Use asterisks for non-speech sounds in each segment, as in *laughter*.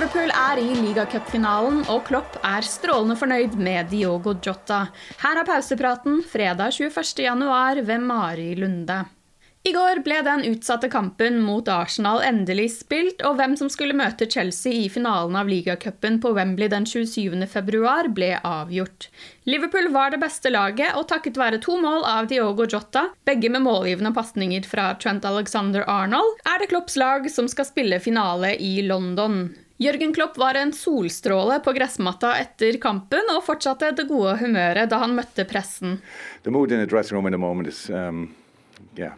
Liverpool er i ligacupfinalen, og Klopp er strålende fornøyd med Diogo Jota. Her er pausepraten fredag 21.1 ved Mari Lunde. I går ble den utsatte kampen mot Arsenal endelig spilt, og hvem som skulle møte Chelsea i finalen av ligacupen på Wembley den 27.2, ble avgjort. Liverpool var det beste laget, og takket være to mål av Diogo Jota, begge med målgivende pasninger fra Trent Alexander Arnold, er det Klopps lag som skal spille finale i London. Jørgen Klopp var en solstråle på gressmatta etter kampen og fortsatte det gode humøret da han møtte pressen. Is, um, yeah,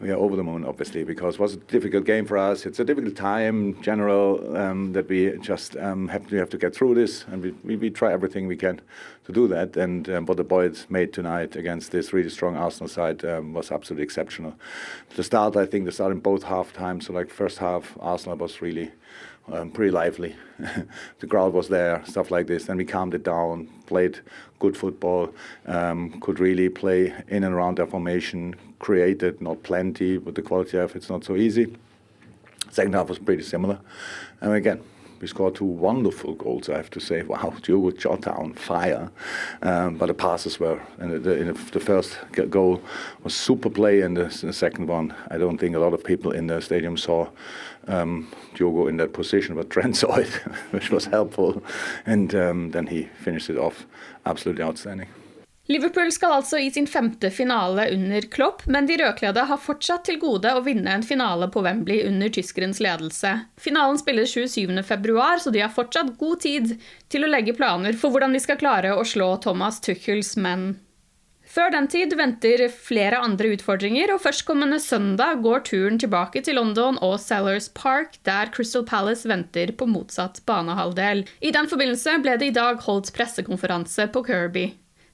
we are over the moon, obviously, because it was a difficult game for us. It's a difficult time, general, um, that we just um, have to have to get through this, and we, we, we try everything we can to do that. And um, what the boys made tonight against this really strong Arsenal side um, was absolutely exceptional. The start, I think, the start in both half times. So, like first half, Arsenal was really um, pretty lively. *laughs* the crowd was there, stuff like this. Then we calmed it down, played good football, um, could really play in and around their formation, created not plenty, but the quality of it's not so easy. Second half was pretty similar. And again, we scored two wonderful goals, I have to say. Wow, *laughs* Diogo Jota on fire. Um, but the passes were, and the, the, the, first goal was super play, and the, the, second one, I don't think a lot of people in the stadium saw um, Diogo in that position, but *laughs* Trent saw it, *laughs* which was helpful. And um, then he finished it off absolutely outstanding. Liverpool skal altså i sin femte finale under Klopp, men de rødkledde har fortsatt til gode å vinne en finale på Wembley under tyskerens ledelse. Finalen spilles 27.2, så de har fortsatt god tid til å legge planer for hvordan de skal klare å slå Thomas Tuchels menn. Før den tid venter flere andre utfordringer, og førstkommende søndag går turen tilbake til London og Sellers Park, der Crystal Palace venter på motsatt banehalvdel. I den forbindelse ble det i dag holdt pressekonferanse på Kirby.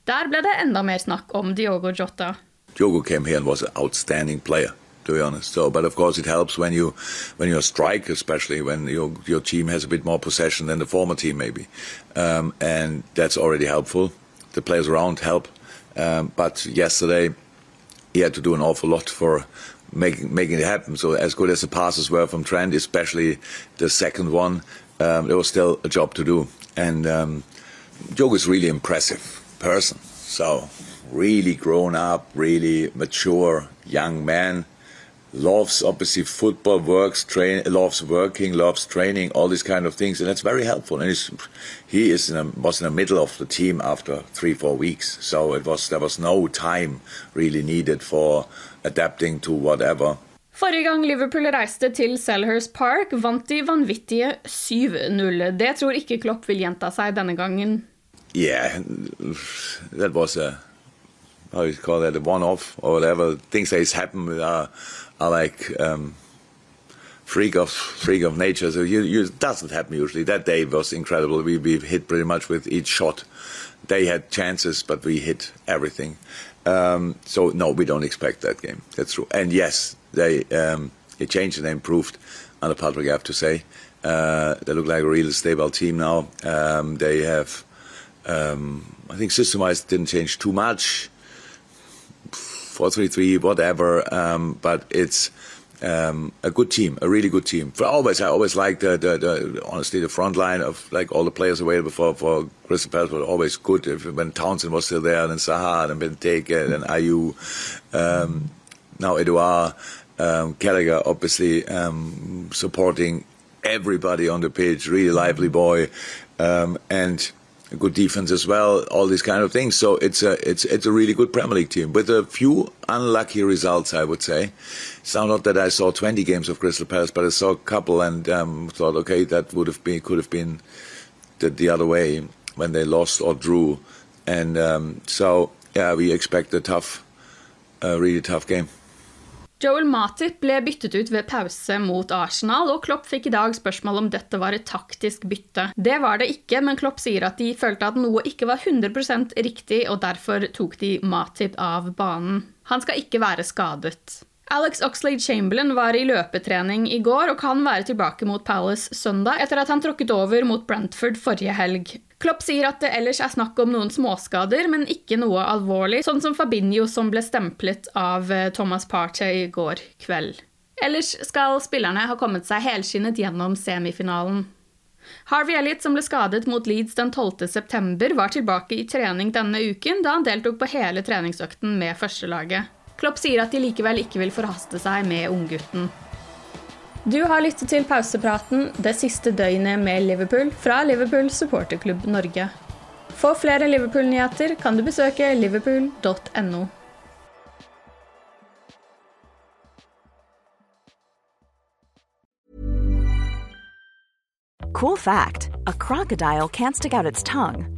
Der ble det enda mer snakk om Diogo Jota. Diogo came here and was an outstanding player. to be honest. So, but of course, it helps when you when you strike, especially when your your team has a bit more possession than the former team, maybe, um, and that's already helpful. The players around help, um, but yesterday he had to do an awful lot for making making it happen. So, as good as the passes were from Trent, especially the second one, um, there was still a job to do. And um, Diogo is really impressive person. So, really grown up, really mature young man. Loves obviously football, works, train, loves working, loves training, all these kind of things, and that's very helpful. And he is in a, was in the middle of the team after three, four weeks, so it was there was no time really needed for adapting to whatever. Forrige gang Liverpool reiste til Selhurst Park, vant de vanvittige 7-0. Det tror ikke Klopp vil gjenta seg denne gangen. Yeah, that was a how you call that a one-off or whatever. Things that happen are are like um, freak of freak of nature. So you, you, it doesn't happen usually. That day was incredible. We we hit pretty much with each shot. They had chances, but we hit everything. Um, so no, we don't expect that game. That's true. And yes, they um, they changed and they improved under Patrick, I have to say. Uh, they look like a real stable team now. Um, they have, um, I think, system-wise didn't change too much. Four three three, whatever. Um, but it's um, a good team, a really good team. For always, I always liked the, the, the, honestly the front line of like all the players available for for Crystal Palace were always good. If, when Townsend was still there, and Zaha, and Benteke, and Ayew, um, now Edouard, um, Gallagher, obviously um, supporting everybody on the pitch. Really lively boy, um, and good defense as well, all these kind of things. So it's a it's it's a really good Premier League team with a few unlucky results, I would say. It's not that I saw 20 games of Crystal Palace, but I saw a couple and um, thought, okay, that would have been could have been the, the other way when they lost or drew, and um, so yeah, we expect a tough, a really tough game. Joel Matip ble byttet ut ved pause mot Arsenal, og Klopp fikk i dag spørsmål om dette var et taktisk bytte. Det var det ikke, men Klopp sier at de følte at noe ikke var 100% riktig, og derfor tok de Matip av banen. Han skal ikke være skadet. Alex Oxlade Chamberlain var i løpetrening i går og kan være tilbake mot Palace søndag etter at han tråkket over mot Brentford forrige helg. Klopp sier at det ellers er snakk om noen småskader, men ikke noe alvorlig, sånn som Fabinho som ble stemplet av eh, Thomas Partey i går kveld. Ellers skal spillerne ha kommet seg helskinnet gjennom semifinalen. Harvey Elliot, som ble skadet mot Leeds den 12.9, var tilbake i trening denne uken, da han deltok på hele treningsøkten med førstelaget. Klopp sier at de likevel ikke vil forhaste seg med unggutten. Du har lyttet til pausepraten det siste døgnet med Liverpool fra Liverpool supporterklubb Norge. For flere Liverpool-nyheter kan du besøke liverpool.no. Cool fact a crocodile can't stick out its tongue.